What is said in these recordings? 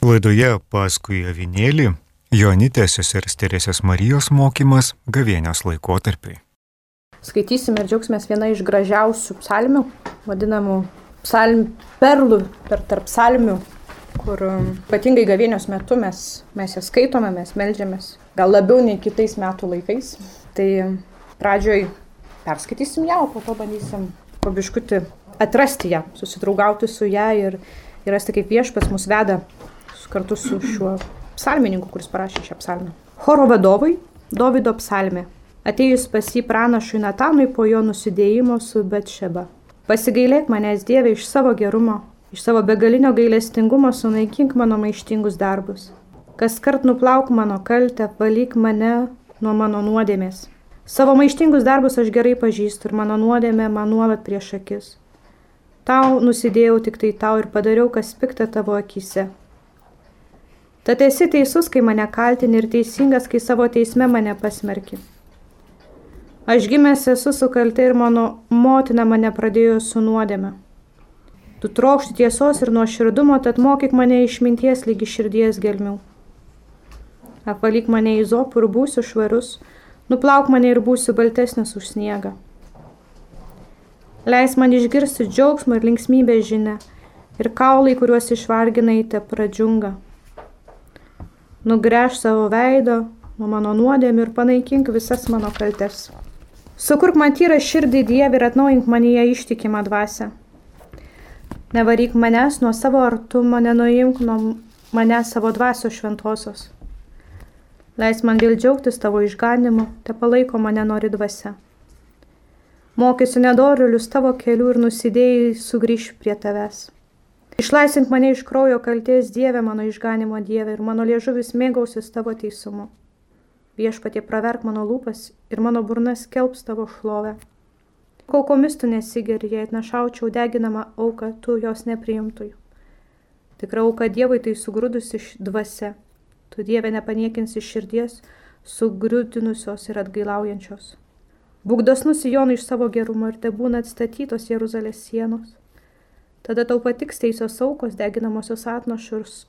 Laidoje paskui avinėlį Jonitės sesers Teresės Marijos mokymas gavėnios laikotarpiai. Skaitysime ir džiaugsimės viena iš gražiausių psalmių, vadinamų psalm perlų per tarp psalmių, kur um, ypatingai gavėnios metu mes, mes jas skaitome, mes melžiamės, gal labiau nei kitais metų laikais. Tai um, pradžioj perskaitysim ją, o po to bandysim pabiškuti atrasti ją, susidraugauti su ją ir, ir rasti, kaip viešpas mus veda kartu su šiuo psalmininku, kuris parašė šią psalmę. Choro vadovai Davido psalmė. Atėjus pas jį pranašui Natanui po jo nusidėjimo su Betšeba. Pasigailėk manęs Dieve iš savo gerumo, iš savo begalinio gailestingumo sunaikink mano maištingus darbus. Kas kart nuplauk mano kaltę, valyk mane nuo mano nuodėmės. Savo maištingus darbus aš gerai pažįstu ir mano nuodėmė man nuolat prieš akis. Tau nusidėjau tik tai tau ir padariau, kas pikta tavo akise. Tad esi teisus, kai mane kaltini ir teisingas, kai savo teisme mane pasmerki. Aš gimęs esu su kalte ir mano motina mane pradėjo su nuodėme. Tu trokšti tiesos ir nuo širdumo, tad mokyk mane išminties lygi širdies gelmių. Apvalyk mane į zopų ir būsiu švarus, nuplauk mane ir būsiu baltesnis už sniegą. Leis man išgirsti džiaugsmą ir linksmybę žinę, ir kaulai, kuriuos išvarginai, te pradžiunga nugręž savo veido nuo mano nuodėmių ir panaikink visas mano kaltes. Sukurk man tyrą širdį Dievį ir atnaujink manyje ištikimą dvasę. Nevaryk manęs nuo savo artumo, nenuimk nuo manęs savo dvasios šventosios. Leis man vėl džiaugtis tavo išganimu, te palaiko mane nori dvasia. Mokysiu nedorilius tavo kelių ir nusidėjai sugrįž prie tavęs. Išlaisvink mane iš kraujo kalties Dieve, mano išganimo Dieve, ir mano liežuvis mėgausis tavo teisumu. Viešpatie praverk mano lūpas ir mano burnas kelbs tavo šlovę. Kaukomis tu nesigeri, jei atnašaučiau deginamą auką, tu jos nepriimtųjų. Tikra auka Dievui tai sugrūdusi dvasia. Tu Dieve nepaniekinsi širdies, sugrūdinusios ir atgailaujančios. Būk dosnus Jonui iš savo gerumo ir te būna atstatytos Jeruzalės sienos. Tada tau patiks teisios aukos, deginamosios atnašus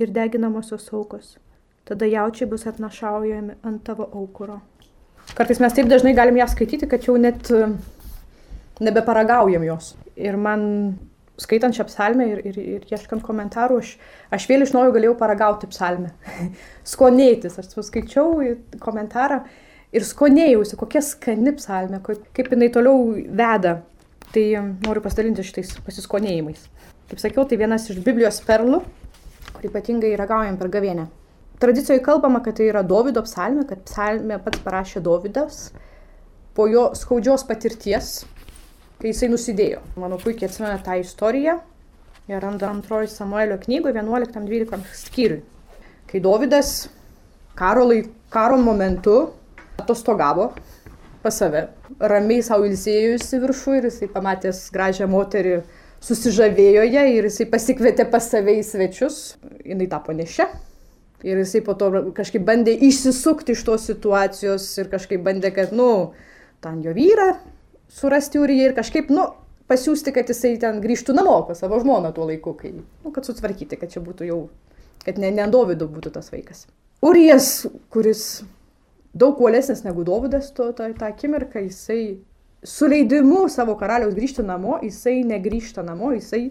ir deginamosios aukos. Tada jaučiai bus atnašaujami ant tavo aukuro. Kartais mes taip dažnai galim ją skaityti, kad jau net e, nebeparagaujam jos. Ir man skaitant šią psalmę ir, ir, ir ieškant komentarų, aš, aš vėl iš naujo galėjau paragauti psalmę. Skonėtis. Aš skaičiau komentarą ir skonėjausi, kokia skani psalmė, kaip jinai toliau veda Tai noriu pasidalinti šitais pasiskonėjimais. Kaip sakiau, tai vienas iš Biblijos perlų, kur ypatingai ragaujam per gavienę. Tradicijoje kalbama, kad tai yra Davido psalmė, kad psalmė pats parašė Davidas po jo skaudžios patirties, kai jisai nusidėjo. Manau, puikiai atsimena tą istoriją. Jie randa antroji Samuelio knygoje 11-12 skyriui. Kai Davidas karo, laik, karo momentu atostogavo pas save, ramiai savo ilsėjusi viršų ir jisai pamatęs gražią moterį susižavėjo ją ir jisai pasikvietė pas save į svečius, jinai tapo nešia. Ir jisai po to kažkaip bandė išsisukti iš tos situacijos ir kažkaip bandė, kad, nu, ten jo vyrą surasti Uriją ir kažkaip, nu, pasiūsti, kad jisai ten grįžtų namo pas savo žmoną tuo laiku, kai, nu, kad sutvarkyti, kad čia būtų jau, kad ne, ne Dovido būtų tas vaikas. Urijas, kuris daug uolesnis negu Dovydas tą, akimirką, jisai su leidimu savo karaliaus grįžti namo, jisai negrįžta namo, jisai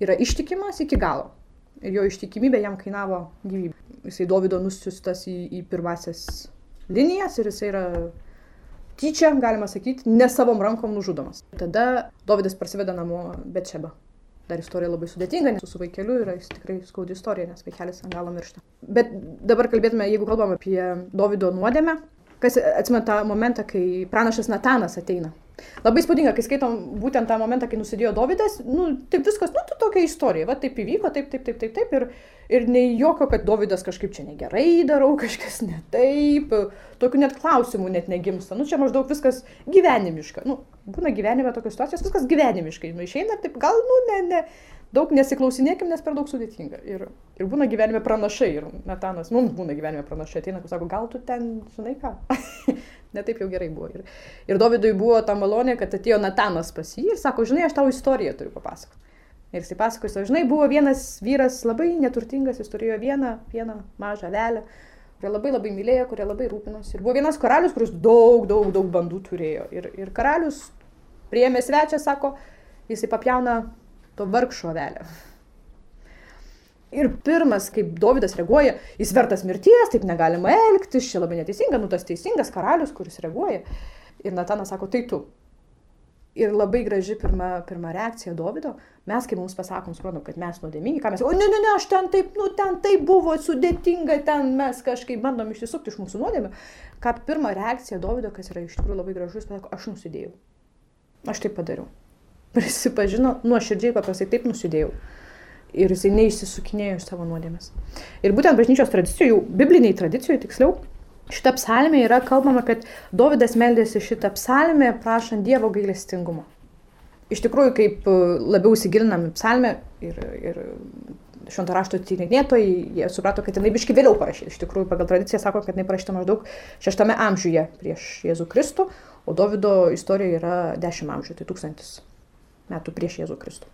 yra ištikimas iki galo. Ir jo ištikimybė jam kainavo gyvybę. Jisai Dovydo nusiustas į, į pirmasias linijas ir jisai yra tyčia, galima sakyti, ne savom rankom nužudomas. Tada Dovydas prasiveda namo Betšeba. Dar istorija labai sudėtinga, nes su vaikeliu yra tikrai skaudi istorija, nes vaikelis ant galo miršta. Bet dabar kalbėtume, jeigu kalbam apie Davido nuodėmę, kas atsimena tą momentą, kai pranašas Natanas ateina. Labai spūdinga, kai skaitom būtent tą momentą, kai nusidėjo Davidas, nu, taip viskas, nu, tai tokia istorija, va taip įvyko, taip, taip, taip, taip, taip, ir, ir nei jokio, kad Davidas kažkaip čia negerai darau, kažkas ne taip, tokių net klausimų net negimsta, nu, čia maždaug viskas gyvenimiška, nu, būna gyvenime tokios situacijos, viskas gyvenimiškai, nu, išeina taip, gal, nu, ne, ne, daug nesiklausinėkim, nes per daug sudėtinga. Ir, ir būna gyvenime pranašai, ir Natanas, mums būna gyvenime pranašai, ateina, kur sako, gal tu ten, žinai ką, netaip jau gerai buvo. Ir, ir Dovydui buvo ta malonė, kad atėjo Natanas pas jį ir sako, žinai, aš tau istoriją turiu papasakoti. Ir jisai pasakojo, žinai, buvo vienas vyras labai neturtingas, jis turėjo vieną, vieną mažą velę, kurią labai labai mylėjo, kurią labai rūpinosi. Ir buvo vienas karalius, kuris daug, daug, daug bandų turėjo. Ir, ir karalius priėmė svečią, sako, jisai papjauna to vargšo velę. Ir pirmas, kaip Davidas reaguoja, jis vertas mirties, taip negalima elgtis, čia labai neteisinga, nu tas teisingas karalius, kuris reaguoja. Ir Natanas sako, tai tu. Ir labai graži pirma, pirma reakcija Davido. Mes, kai mums pasakom, suprantam, kad mes nuodėmingi, ką mes o ne, ne, ne, aš ten taip, nu ten taip buvo sudėtinga, ten mes kažkaip bandom išsisukti iš mūsų nuodėmę. Ką pirma reakcija Davido, kas yra iš tikrųjų labai gražus, pasako, aš nusidėjau. Aš taip padariau. Prisipažino, nuoširdžiai paprastai taip nusidėjau. Ir jisai neišsisukinėjo iš savo nuodėmės. Ir būtent bažnyčios tradicijų, bibliniai tradicijų tiksliau, Šitą psalmę yra kalbama, kad Davidas meldėsi šitą psalmę prašant Dievo gailestingumo. Iš tikrųjų, kaip e, labiau įsigilinam į psalmę ir, ir švento rašto tyrinėtojai, jie suprato, kad jinai biški vėliau parašyta. Iš tikrųjų, pagal tradiciją sako, kad jinai parašyta maždaug šeštame amžiuje prieš Jėzų Kristų, o Davido istorija yra dešimt amžių, tai tūkstantis metų prieš Jėzų Kristų.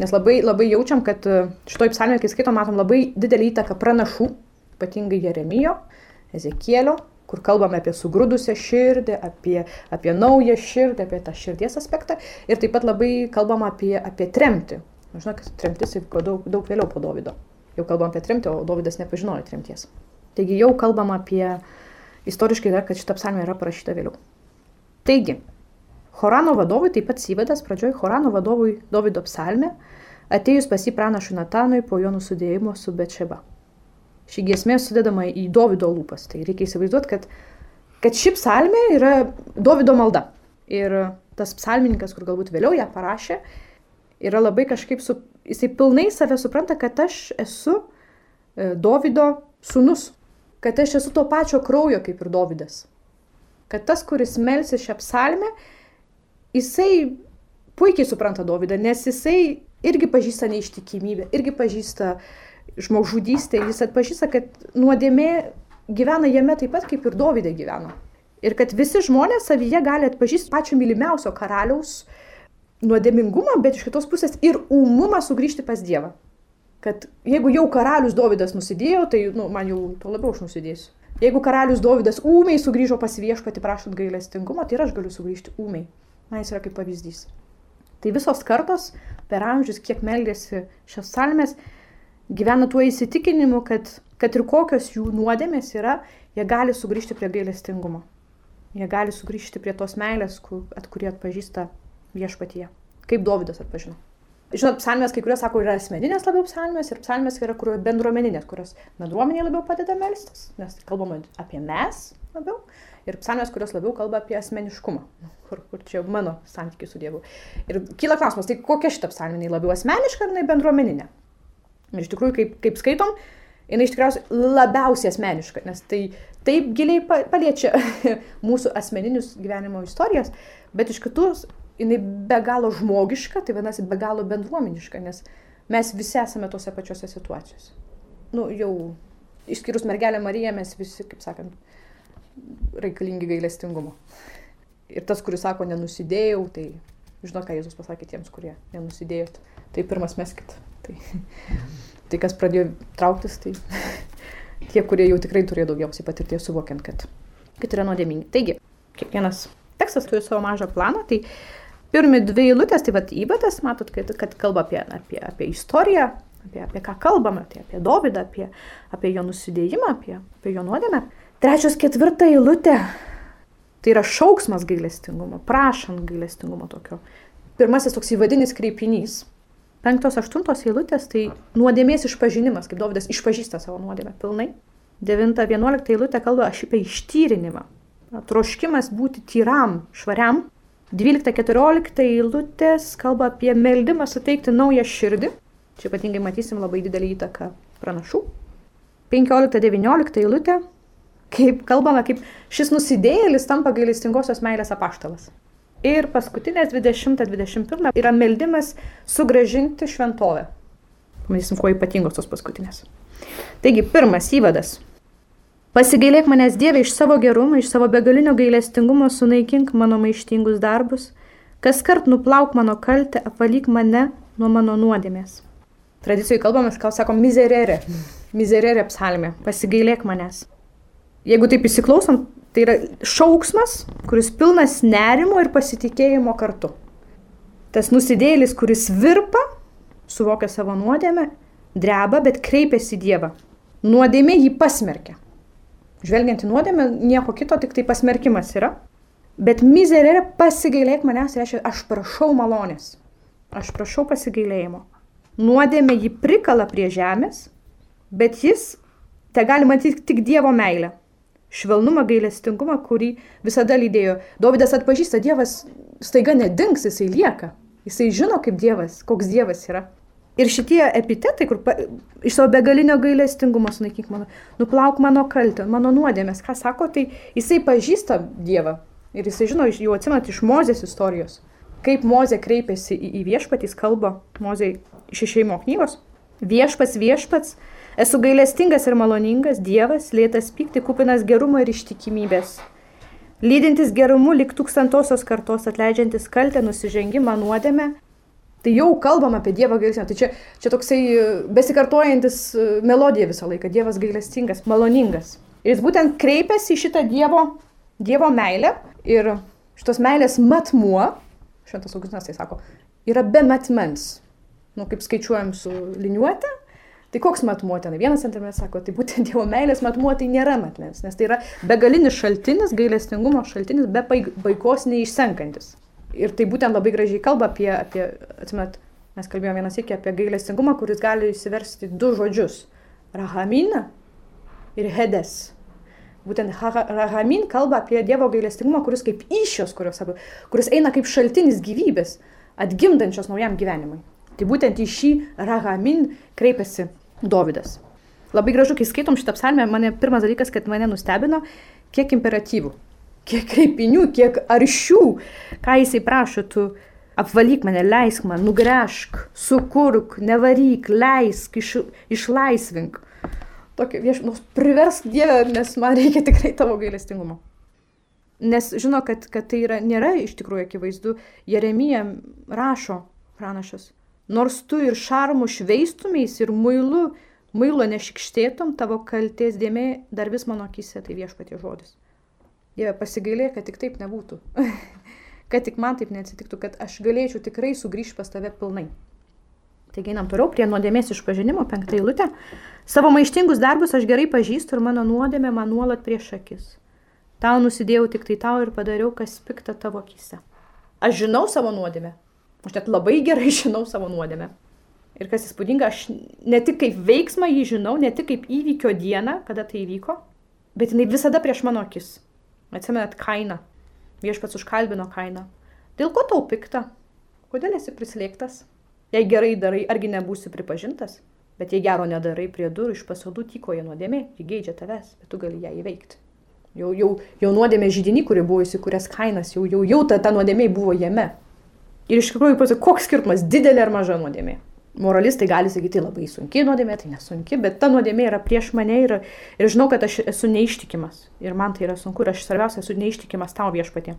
Nes labai, labai jaučiam, kad e, šitoj psalmėje, kai skaitom, matom labai didelį įtaką pranašų, ypatingai Jeremijo, Ezekielio, kur kalbame apie sugrūdusią širdį, apie, apie naują širdį, apie tą širdies aspektą. Ir taip pat labai kalbama apie, apie tremtį. Žinau, kad tremtis įvyko daug, daug vėliau po Davido. Jau kalbam apie tremtį, o Davidas nepažinojo tremties. Taigi jau kalbam apie, istoriškai dar, kad šitą psalmę yra parašyta vėliau. Taigi, Horano vadovui, taip pat įvadas pradžioj Horano vadovui Davido psalmė, atėjus pas jį pranašui Natanui po jo nusidėjimo su Betšeba. Ši giesmė sudedama į Davido lūpas. Tai reikia įsivaizduoti, kad, kad ši psalmė yra Davido malda. Ir tas psalmininkas, kur galbūt vėliau ją parašė, yra labai kažkaip, su, jisai pilnai save supranta, kad aš esu e, Davido sunus, kad aš esu to pačio kraujo kaip ir Davidas. Kad tas, kuris melsi šią psalmę, jisai puikiai supranta Davidą, nes jisai irgi pažįsta neištikimybę, irgi pažįsta žmogžudystė, jis atpažįsta, kad nuodėmė gyvena jame taip pat, kaip ir Dovydė gyveno. Ir kad visi žmonės savyje gali atpažįsti pačio mylimiausio karaliaus nuodėmingumą, bet iš kitos pusės ir umumą sugrįžti pas Dievą. Kad jeigu jau karalius Dovydas nusidėjo, tai nu, man jau to labiau aš nusidėsiu. Jeigu karalius Dovydas ūmiai sugrįžo pas viešpatį prašant gailestingumo, tai ir aš galiu sugrįžti ūmiai. Man jis yra kaip pavyzdys. Tai visos kartos per amžius, kiek meldėsi šios salmės, gyvena tuo įsitikinimu, kad, kad ir kokios jų nuodėmės yra, jie gali sugrįžti prie gailestingumo. Jie gali sugrįžti prie tos meilės, at kurį atpažįsta viešpatyje. Kaip Davidas atpažino. Žinot, psalmės kai kurios sako yra asmeninės labiau psalmės ir psalmės yra bendruomeninės, kurios bendruomeniai labiau padeda melstis, nes kalbama apie mes labiau. Ir psalmės, kurios labiau kalba apie asmeniškumą, kur, kur čia mano santykiai su Dievu. Ir kyla klausimas, tai kokia šita psalmė, labiau asmeniška ar bendruomeninė? Ir iš tikrųjų, kaip, kaip skaitom, jinai iš tikrųjų labiausiai asmeniška, nes tai taip giliai paliečia mūsų asmeninius gyvenimo istorijas, bet iš kitus jinai be galo žmogiška, tai vadinasi be galo bendruomeniška, nes mes visi esame tose pačiose situacijose. Nu, jau išskyrus mergelę Mariją, mes visi, kaip sakant, reikalingi gailestingumo. Ir tas, kuris sako, nenusidėjau, tai žinot, ką Jėzus pasakė tiems, kurie nenusidėjot, tai pirmas meskit. Tai, tai kas pradėjo trauktis, tai tie, kurie jau tikrai turėjo daugiausiai patirties suvokiant, kad, kad yra nuodėmingi. Taigi, kiekvienas tekstas turi savo mažą planą, tai pirmi dvi eilutės, tai vad įvadas, matot, kad, kad kalba apie, apie, apie istoriją, apie, apie ką kalbame, tai apie Dovydą, apie, apie jo nusidėjimą, apie, apie jo nuodėmę. Trečios ketvirta eilutė, tai yra šauksmas gailestingumo, prašant gailestingumo tokio. Pirmasis toks įvadinis kreipinys Penktos, aštuntos eilutės tai nuodėmės išpažinimas, kaip Dovydas išpažįsta savo nuodėmę pilnai. Devinta, vienuolikta eilutė kalba apie ištyrinimą. Troškimas būti tyram, švariam. Dvylikta, keturiolikta eilutės kalba apie meldimą suteikti naują širdį. Čia ypatingai matysim labai didelį įtaką pranašų. 15-19 eilutė, kaip kalbame, kaip šis nusidėjėlis tampa gailestingosios meilės apaštalas. Ir paskutinės 20-21 yra meldimas sugražinti šventovę. Pamatysim, kuo ypatingos tos paskutinės. Taigi, pirmas įvadas. Pasigailėk manęs Dieve iš savo gerumo, iš savo begalinio gailestingumo, sunaikink mano maištingus darbus, kas kart nuplauk mano kaltę, apvalyk mane nuo mano nuodėmės. Tradicijoje kalbame, ką sako mizerere. Mizerere psalmė. Pasigailėk manęs. Jeigu taip įsiklausom, tai yra šauksmas, kuris pilnas nerimo ir pasitikėjimo kartu. Tas nusidėlis, kuris virpa, suvokia savo nuodėmę, dreba, bet kreipiasi į Dievą. Nuodėmė jį pasmerkia. Žvelgiant į nuodėmę, nieko kito, tik tai pasmerkimas yra. Bet mizerė pasigailėk manęs, reiškia, aš prašau malonės. Aš prašau pasigailėjimo. Nuodėmė jį prikala prie žemės, bet jis te gali matyti tik Dievo meilę. Švelnumą, gailestingumą, kurį visada lydėjo. Dovydas atpažįsta, Dievas staiga nedings, jisai lieka. Jisai žino, kaip Dievas, koks Dievas yra. Ir šitie epitetai, kur pa, iš savo begalinio gailestingumo sunaikink mano, nuplauk mano kaltę, mano nuodėmės, ką sako, tai jisai pažįsta Dievą. Ir jisai žino, jau atsimat iš Mozės istorijos, kaip Mozė kreipėsi į, į viešpatį, jis kalba Mozė iš išeimo knygos. Viešpats, viešpats, esu gailestingas ir maloningas, Dievas, lėtas pykti, kupinas gerumo ir ištikimybės. Lydintis gerumu lik tūkstantosios kartos, atleidžiantis kaltę, nusižengimą, nuodėmę Tai jau kalbam apie Dievą gailestingą. Tai čia, čia toksai e, besikartojantis e, melodija visą laiką. Dievas gailestingas, maloningas. Ir jis būtent kreipiasi į šitą Dievo, dievo meilę. Ir šitos meilės matmuo, šventas Augustinas tai sako, yra be matmens. Nu, kaip skaičiuojam su liniuote, Tai koks matmuo ten? Vienas centimetras sako, tai būtent Dievo meilės matmuo tai nėra matmens, nes tai yra begalinis šaltinis, gailestingumo šaltinis, be baigos neišsenkantis ir tai būtent labai gražiai kalba apie, apie atsimet, mes kalbėjome vienas iki apie gailestingumą, kuris gali įsiversti du žodžius - rahamin ir hedes. Būtent rahamin kalba apie Dievo gailestingumą, kuris kaip iššios, kuris eina kaip šaltinis gyvybės, atgimdančios naujam gyvenimui. Tai būtent į šį rahamin kreipiasi Dovydas. Labai gražu, kai skaitom šitą psalmę, mane pirmas dalykas, kad mane nustebino, kiek imperatyvų kiek kreipinių, kiek aršių, ką jisai prašo, tu apvalyk mane, leisk man, nugręžk, sukurk, nevaryk, leisk, iš, išlaisvink. Tokia viešmos, priversk Dievę, nes man reikia tikrai tavo gailestingumo. Nes žino, kad, kad tai yra, nėra iš tikrųjų akivaizdu. Jeremija rašo pranašas. Nors tu ir šarmu šveistumiais ir muilu, muilo nešikštėtum, tavo kalties dėmė dar vis mano akise, tai viešpatie žodis. Dieve, pasigailė, kad tik taip nebūtų. kad tik man taip neatsitiktų, kad aš galėčiau tikrai sugrįžti pas tave pilnai. Taigi einam toliau prie nuodėmės išpažinimo, penktą eilutę. Savo maištingus darbus aš gerai pažįstu ir mano nuodėmė man nuolat prieš akis. Tau nusidėjau tik tai tau ir padariau, kas pikta tavo akise. Aš žinau savo nuodėmę. Aš net labai gerai žinau savo nuodėmę. Ir kas įspūdinga, aš ne tik kaip veiksmą jį žinau, ne tik kaip įvykio dieną, kada tai įvyko, bet jinai visada prieš mano akis. Atsimenat kainą. Viešpats užkalbino kainą. Dėl ko tau pikta? Kodėl esi prislėgtas? Jei gerai darai, argi nebūsi pripažintas? Bet jei gero nedarai prie durų, iš pasadų tykoja nuodėmė, ji geidžia tavęs, bet tu gali ją įveikti. Jau, jau, jau nuodėmė žydinį, kuri buvo įsikūręs kainas, jau, jau, jau ta, ta nuodėmė buvo jame. Ir iš tikrųjų, koks skirtumas, didelė ar maža nuodėmė? moralistai gali sakyti labai sunki nuodėmė, tai nesunki, bet ta nuodėmė yra prieš mane ir, ir žinau, kad aš esu neištikimas. Ir man tai yra sunku ir aš svarbiausia esu neištikimas tau viešpatė.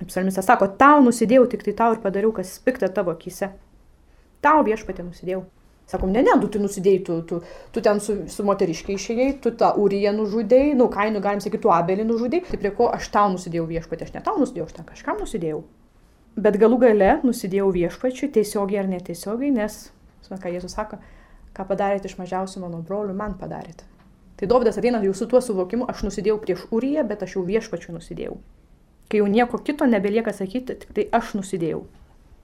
Psalmistas sako, tau nusidėjau, tik tai tau ir padariau, kas pikta tavo akise. Tau viešpatė nusidėjau. Sakom, ne, ne, tu, tu nusidėjai, tu, tu, tu ten su, su moteriškiai išėjai, tu tą uriją nužudėjai, nu, kainų galim sakyti, tu abelį nužudėjai, tai prie ko aš tau nusidėjau viešpatė, aš ne tau nusidėjau, aš ten kažkam nusidėjau. Bet galų gale nusidėjau viešpačiui tiesiogiai ar netiesiogiai, nes ką Jėzus sako, ką padarėte iš mažiausių mano brolių, man padarėte. Tai Dovydas ateina jau su tuo suvokimu, aš nusidėjau prieš Uriją, bet aš jau viešpačiu nusidėjau. Kai jau nieko kito nebelieka sakyti, tik tai aš nusidėjau.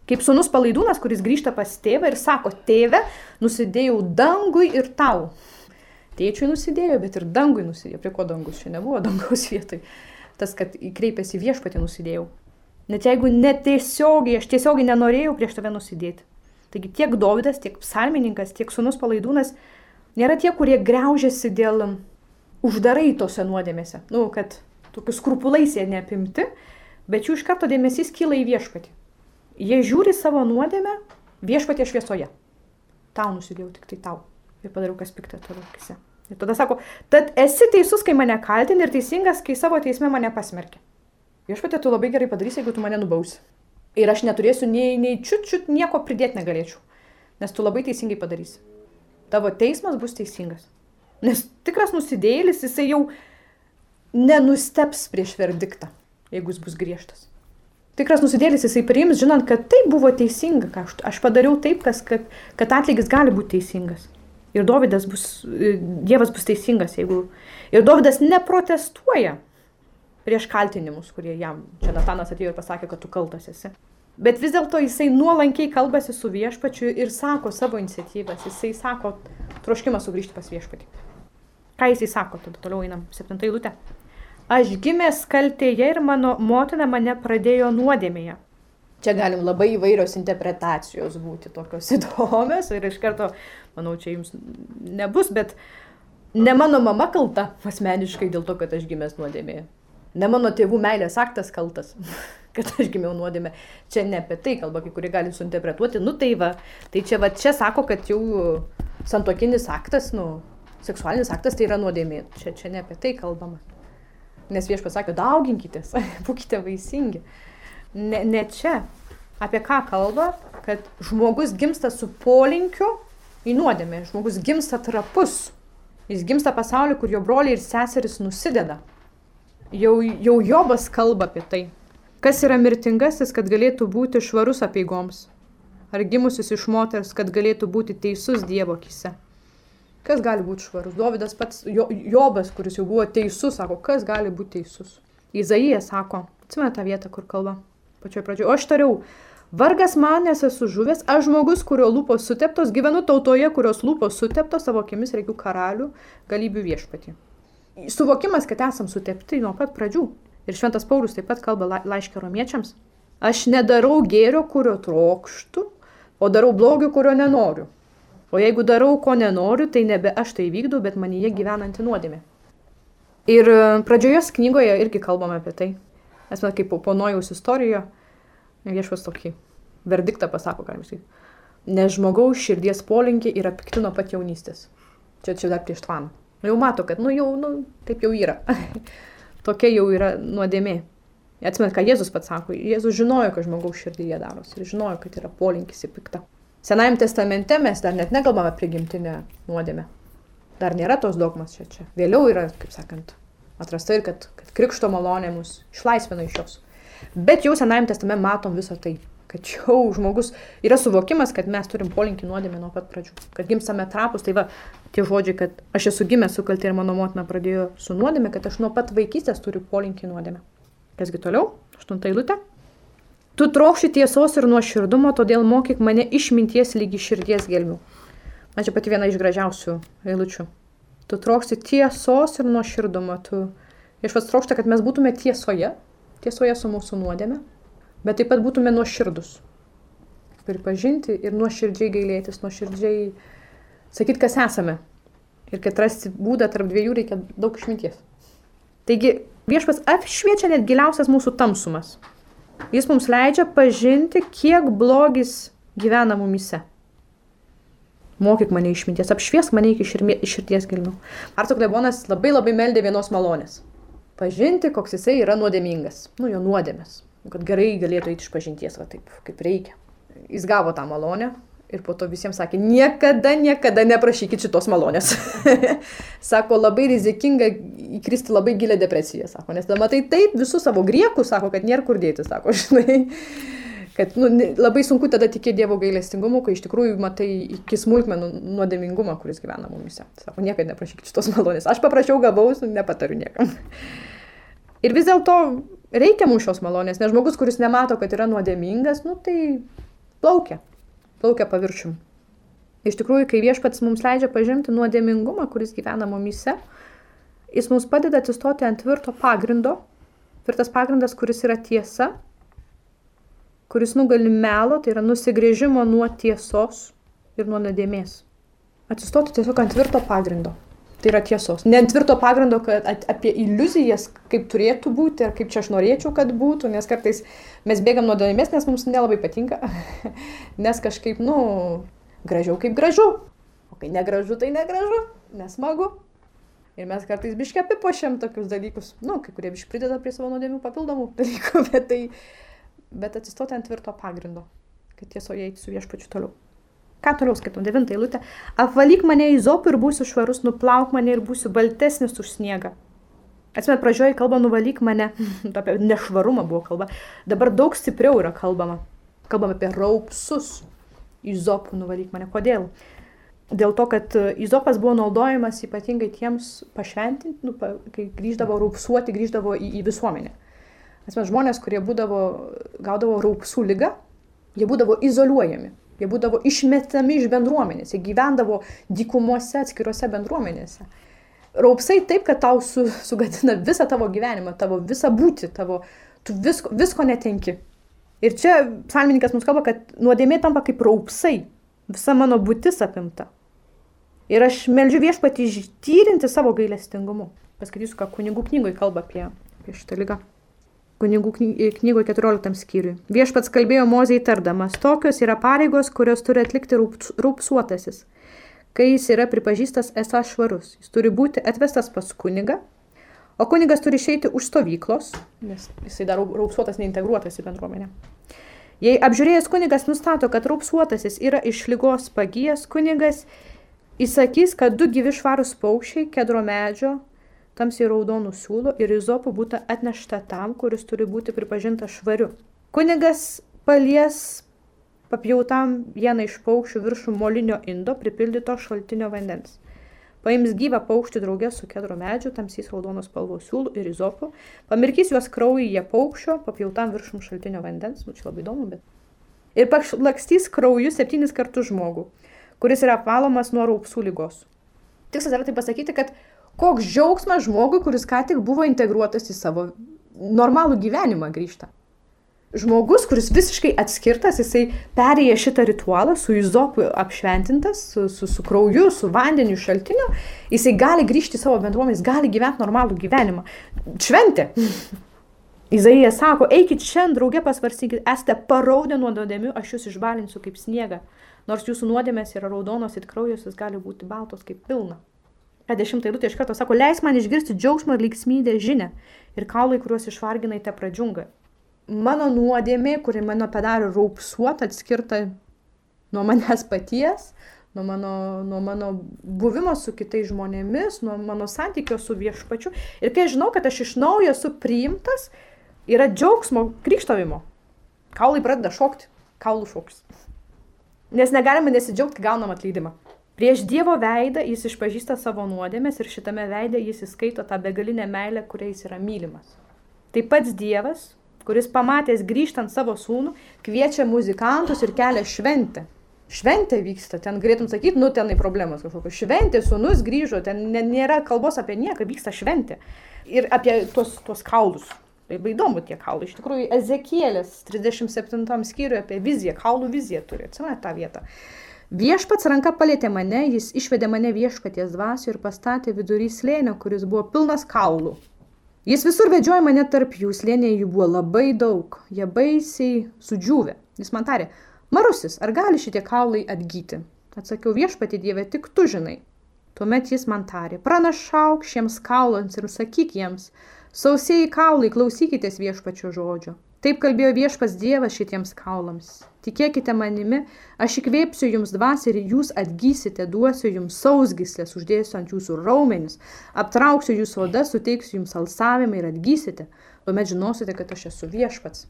Kaip sunus palaidūnas, kuris grįžta pas tėvą ir sako, tėve, nusidėjau dangui ir tau. Tėčiui nusidėjo, bet ir dangui nusidėjo. Prie ko dangus čia nebuvo dangaus vietoj. Tas, kad kreipėsi viešpatį nusidėjau. Net jeigu netiesiogiai, aš tiesiogiai nenorėjau prieš tave nusidėti. Taigi tiek Dovydas, tiek psalmininkas, tiek sunus palaidūnas nėra tie, kurie greužiasi dėl uždarai tose nuodėmėse. Nu, kad tokius skrupulais jie neapimti, bet jų iš karto dėmesys kyla į viešpatį. Jie žiūri savo nuodėmę viešpatė šviesoje. Tau nusidėjau tik tai tau. Ir padariau, kas piktą tavo akise. Ir tada sako, tad esi teisus, kai mane kaltini ir teisingas, kai savo teisme mane pasmerki. Viešpatė, tu labai gerai padarysi, jeigu tu mane nubausi ir aš neturėsiu nei, nei čiut čiut nieko pridėti negalėčiau. Nes tu labai teisingai padarysi. Tavo teismas bus teisingas. Nes tikras nusidėlis, jisai jau nenusteps prieš verdiktą, jeigu jis bus griežtas. Tikras nusidėlis jisai priims, žinant, kad tai buvo teisinga, ką aš, aš padariau taip, kas, kad, kad atlygis gali būti teisingas. Ir Dovydas bus, Dievas bus teisingas, jeigu... Ir Dovydas neprotestuoja prieš kaltinimus, kurie jam, čia Natanas atėjo ir pasakė, kad tu kaltas esi. Bet vis dėlto jisai nuolankiai kalbasi su viešpačiu ir sako savo iniciatyvas, jisai sako troškimą sugrįžti pas viešpatį. Ką jisai sako, tada toliau einam, septintą eilutę. Aš gimęs kaltėje ir mano motina mane pradėjo nuodėmėje. Čia galim labai įvairios interpretacijos būti tokios įdomios ir iš karto, manau, čia jums nebus, bet ne mano mama kalta asmeniškai dėl to, kad aš gimęs nuodėmėje. Ne mano tėvų meilės aktas kaltas, kad aš gimiau nuodėmė. Čia ne apie tai kalba, kai kurie gali suinterpretuoti. Nu tai va, tai čia va, čia sako, kad jau santokinis aktas, nu, seksualinis aktas tai yra nuodėmė. Čia, čia ne apie tai kalbama. Nes viešpas sakė, dauginkitės, būkite vaisingi. Ne, ne čia. Apie ką kalba? Kad žmogus gimsta su polinkiu į nuodėmę. Žmogus gimsta trapus. Jis gimsta pasaulį, kur jo broliai ir seseris nusideda. Jau, jau Jobas kalba apie tai. Kas yra mirtingasis, kad galėtų būti švarus apieigoms? Ar gimusis iš moters, kad galėtų būti teisus Dievo akise? Kas gali būti švarus? Dovydas pats, jo, Jobas, kuris jau buvo teisus, sako, kas gali būti teisus? Izaija sako, atsimena tą vietą, kur kalba, pačioje pradžioje, o aš tariau, vargas man, nes esu žuvęs, aš žmogus, kurio lūpos suteptos, gyvenu tautoje, kurios lūpos suteptos, savo akimis reikiu karalių, galybių viešpatį. Suvokimas, kad esam sutepti nuo pat pradžių. Ir Šventas Paulius taip pat kalba la, laiškė romiečiams. Aš nedarau gėrio, kurio trokštų, o darau blogio, kurio nenoriu. O jeigu darau, ko nenoriu, tai nebe aš tai vykdau, bet manyje gyvenanti nuodėmė. Ir e, pradžioje knygoje irgi kalbame apie tai. Man kaip po Nojaus istorijoje viešpas tokį verdiktą pasako, galim sakyti. Nes žmogaus širdies polinkiai yra pikti nuo pat jaunystės. Čia, čia dar prieš tvaną. Jau mato, kad, nu jau, nu, taip jau yra. Tokia jau yra nuodėmė. Atsimet, ką Jėzus pats sako. Jėzus žinojo, kad žmogaus širdyje darosi. Ir žinojo, kad yra polinkis į piktą. Senajame testamente mes dar net nekalbame apie prigimtinę nuodėmę. Dar nėra tos dogmas čia. čia. Vėliau yra, kaip sakant, atrasta ir kad, kad krikšto malonė mus išlaisvina iš jos. Bet jau Senajame testamente matom visą tai. Kad jau žmogus yra suvokimas, kad mes turim polinkį nuodėmę nuo pat pradžių. Kad gimstame trapus, tai va, tie žodžiai, kad aš esu gimęs su kaltė ir mano motina pradėjo su nuodėmė, kad aš nuo pat vaikystės turiu polinkį nuodėmę. Kasgi toliau? Aštunta eilutė. Tu trokšti tiesos ir nuoširdumo, todėl mokyk mane išminties lygi širdies gelmių. Na čia pati viena iš gražiausių eilučių. Tu trokšti tiesos ir nuoširdumo. Tu išvas trokšta, kad mes būtume tiesoje, tiesoje su mūsų nuodėme, bet taip pat būtume nuoširdus. Pripažinti ir nuoširdžiai gailėtis, nuoširdžiai sakyti, kas esame. Ir kad rasti būdą tarp dviejų reikia daug išminties. Taigi viešpas apšviečia net giliausias mūsų tamsumas. Jis mums leidžia pažinti, kiek blogis gyvena mumise. Mokyk mane išminties, apšviesk mane iki širdies gelmių. Arto klebonas labai labai meldė vienos malonės. Pažinti, koks jisai yra nuodėmingas. Nu, jo nuodėmės. Kad gerai galėtų eiti iš pažinties, va taip, kaip reikia. Jis gavo tą malonę, Ir po to visiems sakė, niekada, niekada neprašykit šitos malonės. sako, labai rizikinga įkristi labai gilę depresiją, sako, nes tada matai taip visus savo griekus, sako, kad nėra kur dėti, sako, žinai. Kad nu, labai sunku tada tikėti Dievo gailestingumu, kai iš tikrųjų matai iki smulkmenų nuodėmingumą, kuris gyvena mumise. Sako, niekada neprašykit šitos malonės. Aš paprašiau, gavau, nepatariu niekam. Ir vis dėlto reikia mums šios malonės, nes žmogus, kuris nemato, kad yra nuodėmingas, nu tai plaukia plaukia paviršium. Iš tikrųjų, kai viešpats mums leidžia pažinti nuodėmingumą, kuris gyvena mumise, jis mums padeda atsistoti ant tvirto pagrindo. Tvirtas pagrindas, kuris yra tiesa, kuris nugali melo, tai yra nusigrėžimo nuo tiesos ir nuo nuodėmės. Atsistoti tiesiog ant tvirto pagrindo. Tai yra tiesos. Ne ant tvirto pagrindo, kad apie iliuzijas, kaip turėtų būti, ar kaip čia aš norėčiau, kad būtų, nes kartais mes bėgam nuo nuodėmės, nes mums nelabai patinka, nes kažkaip, nu, gražiau kaip gražu. O kai negražu, tai negražu, nesmagu. Ir mes kartais biškai apipošiam tokius dalykus, nu, kai kurie biškai prideda prie savo nuodėmių papildomų dalykų, bet, tai, bet atsistoti ant tvirto pagrindo, kad tiesoje eiti su viešpačiu toliau. Ką toliau skaitau, devintą eilutę. Apvalyk mane į zopų ir būsiu švarus, nuplauk mane ir būsiu baltesnis už sniegą. Atsimet, pradžioje kalba nuvalyk mane, apie nešvarumą buvo kalba. Dabar daug stipriau yra kalbama. Kalbam apie raupsus. Izopų nuvalyk mane. Kodėl? Dėl to, kad izopas buvo naudojamas ypatingai tiems pašventinti, nu, pa, kai grįždavo raupsuoti, grįždavo į, į visuomenę. Atsimet, žmonės, kurie būdavo, gaudavo raupsų lygą, jie būdavo izoliuojami Jie būdavo išmetami iš bendruomenės, jie gyvendavo dykumuose atskiruose bendruomenėse. Raupsai taip, kad tau su, sugadina visą tavo gyvenimą, tavo visą būti, tavo, tu visko, visko netenki. Ir čia psalmininkas mums kalba, kad nuodėmė tampa kaip raupsai, visa mano būtis apimta. Ir aš melžiu viešpatį ištyrinti savo gailestingumu. Paskaitysiu, ką kunigų knygoje kalba apie, apie šitą lygą. Kunigų knygoje 14 skyriui. Viešpats kalbėjo mozei tardamas, tokios yra pareigos, kurios turi atlikti rūpsuotasis, kai jis yra pripažįstas esas švarus. Jis turi būti atvestas pas kunigą, o kunigas turi išeiti už stovyklos, nes jisai dar rūpsuotas neintegruotas į bendruomenę. Jei apžiūrėjęs kunigas nustato, kad rūpsuotasis yra iš lygos pagijęs kunigas, įsakys, kad du gyvi švarus paukščiai kedro medžio tamsiai raudonų siūlų ir izopų būtų atnešta tam, kuris turi būti pripažintas švariu. Kunigas palies papjautam vieną iš paukščių viršų molinio indo pripildyto šaltinio vandens. Paims gyvą paukštį draugę su kedro medžiu, tamsiais raudonos spalvos siūlų ir izopų, pamirkys juos kraujyje paukščio, papjautam viršum šaltinio vandens, nu čia labai įdomu, bet. Ir pašlakstys krauju septynis kartus žmogų, kuris yra apvalomas nuo raupsų lygos. Tikslas yra tai pasakyti, kad Koks džiaugsmas žmogui, kuris ką tik buvo integruotas į savo normalų gyvenimą grįžta. Žmogus, kuris visiškai atskirtas, jisai perėję šitą ritualą, su izopu apšventintas, su, su, su krauju, su vandeniu šaltiniu, jisai gali grįžti į savo bendruomenę, jis gali gyventi normalų gyvenimą. Šventė. Izaija sako, eikit šiandien draugė pasvarsykit, esate paraudę nuo nuodėmių, aš jūs išbalinsiu kaip sniegą. Nors jūsų nuodėmės yra raudonos ir kraujus, jis gali būti baltos kaip pilna. Ką dešimtą eilutę iš karto sako, leis man išgirsti džiaugsmą ir liksmydę žinę ir kaulai, kuriuos išvarginai, te pradžiunga. Mano nuodėmė, kuri mano padarė raupsuotą, atskirta nuo manęs paties, nuo mano, nuo mano buvimo su kitais žmonėmis, nuo mano santykio su viešpačiu. Ir kai žinau, kad aš iš naujo esu priimtas, yra džiaugsmo krikštavimo. Kaulai pradeda šokti, kaulų šoks. Nes negalima nesidžiaugti, gaunam atleidimą. Prieš Dievo veidą jis išpažįsta savo nuodėmės ir šitame veide jis įskaito tą begalinę meilę, kuria jis yra mylimas. Tai pats Dievas, kuris pamatęs grįžtant savo sūnų, kviečia muzikantus ir kelia šventę. Šventė vyksta, ten galėtum sakyti, nu tenai problemas kažkokios. Šventė, sūnus grįžo, ten nėra kalbos apie nieką, vyksta šventė. Ir apie tuos, tuos kaulus. Labai įdomu tie kaulai. Iš tikrųjų, Ezekėlės 37 skyriuje apie viziją, kaulų viziją turi, atsimenate tą vietą. Viešpats ranka palėtė mane, jis išvedė mane viešpaties dvasio ir pastatė vidury slėnio, kuris buvo pilnas kaulų. Jis visur vedžiojo mane tarp jų, slėniai jų buvo labai daug, jie baisiai sudžiūvė. Jis man tarė, Marusis, ar gali šitie kaulai atgyti? Atsakiau viešpati Dieve, tik tu žinai. Tuomet jis man tarė, pranašauk šiems kaulams ir sakyk jiems, sausieji kaulai, klausykitės viešpačio žodžio. Taip kalbėjo viešpas Dievas šitiems kaulams. Tikėkite manimi, aš įkvėpsiu jums dvasį ir jūs atgysite, duosiu jums sausgislės, uždėsiu ant jūsų raumenis, aptrauksiu jūsų odą, suteiksiu jums alsavimą ir atgysite, tuomet žinosite, kad aš esu viešpats.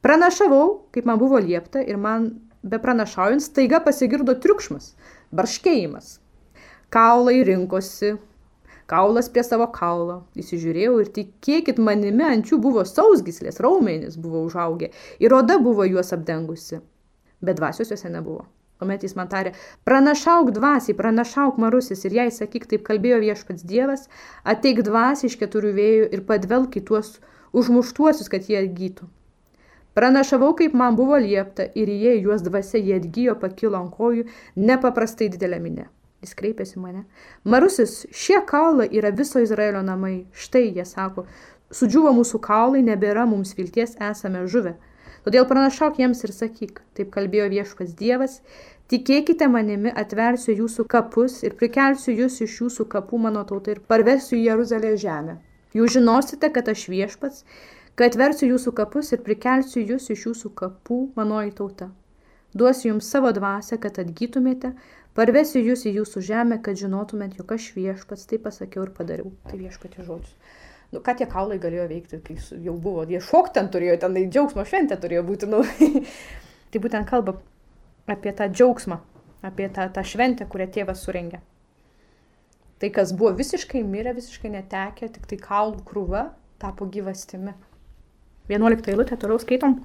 Pranašavau, kaip man buvo liepta, ir man be pranašaujant staiga pasigirdo triukšmas, barškėjimas. Kaulai rinkosi, kaulas prie savo kaulo. Įsižiūrėjau ir tikėkit manimi, ant jų buvo sausgislės, raumenys buvo užaugę ir oda buvo juos apdengusi. Bet dvasios juose nebuvo. Tuomet jis man tarė, pranašauk dvasiai, pranašauk marusis ir jai sakyk, taip kalbėjo viešpats Dievas, ateik dvasiai iš keturių vėjų ir padvelk į tuos užmuštuosius, kad jie atgytų. Pranašavau, kaip man buvo liepta ir jie juos dvasia, jie atgyjo, pakilo ant kojų, nepaprastai didelė minė. Jis kreipėsi mane. Marusis, šie kaulai yra viso Izraelio namai. Štai, jie sako, sudžiuvo mūsų kaulai, nebėra mums vilties, esame žuvę. Todėl pranašauk jiems ir sakyk, taip kalbėjo viešpas Dievas, tikėkite manimi, atversiu jūsų kapus ir prikelsiu jūs iš jūsų kapų mano tautą ir parvesiu į Jeruzalę žemę. Jūs žinosite, kad aš viešpats, kad atversiu jūsų kapus ir prikelsiu jūs iš jūsų kapų manoji tauta. duosiu jums savo dvasę, kad atgytumėte, parvesiu jūs į jūsų žemę, kad žinotumėt, jog aš viešpats, tai pasakiau ir padariau. Tai viešpatė žodžius. Nu, ką tie kaulai galėjo veikti, kai jau buvo, jie šok ten turėjo, ten džiaugsmo šventė turėjo būti. Nu. tai būtent kalba apie tą džiaugsmą, apie tą, tą šventę, kurią tėvas surengė. Tai, kas buvo visiškai mirę, visiškai netekę, tik tai kaulų krūva, tapo gyvastimi. 11 eilutė, toliau skaitom.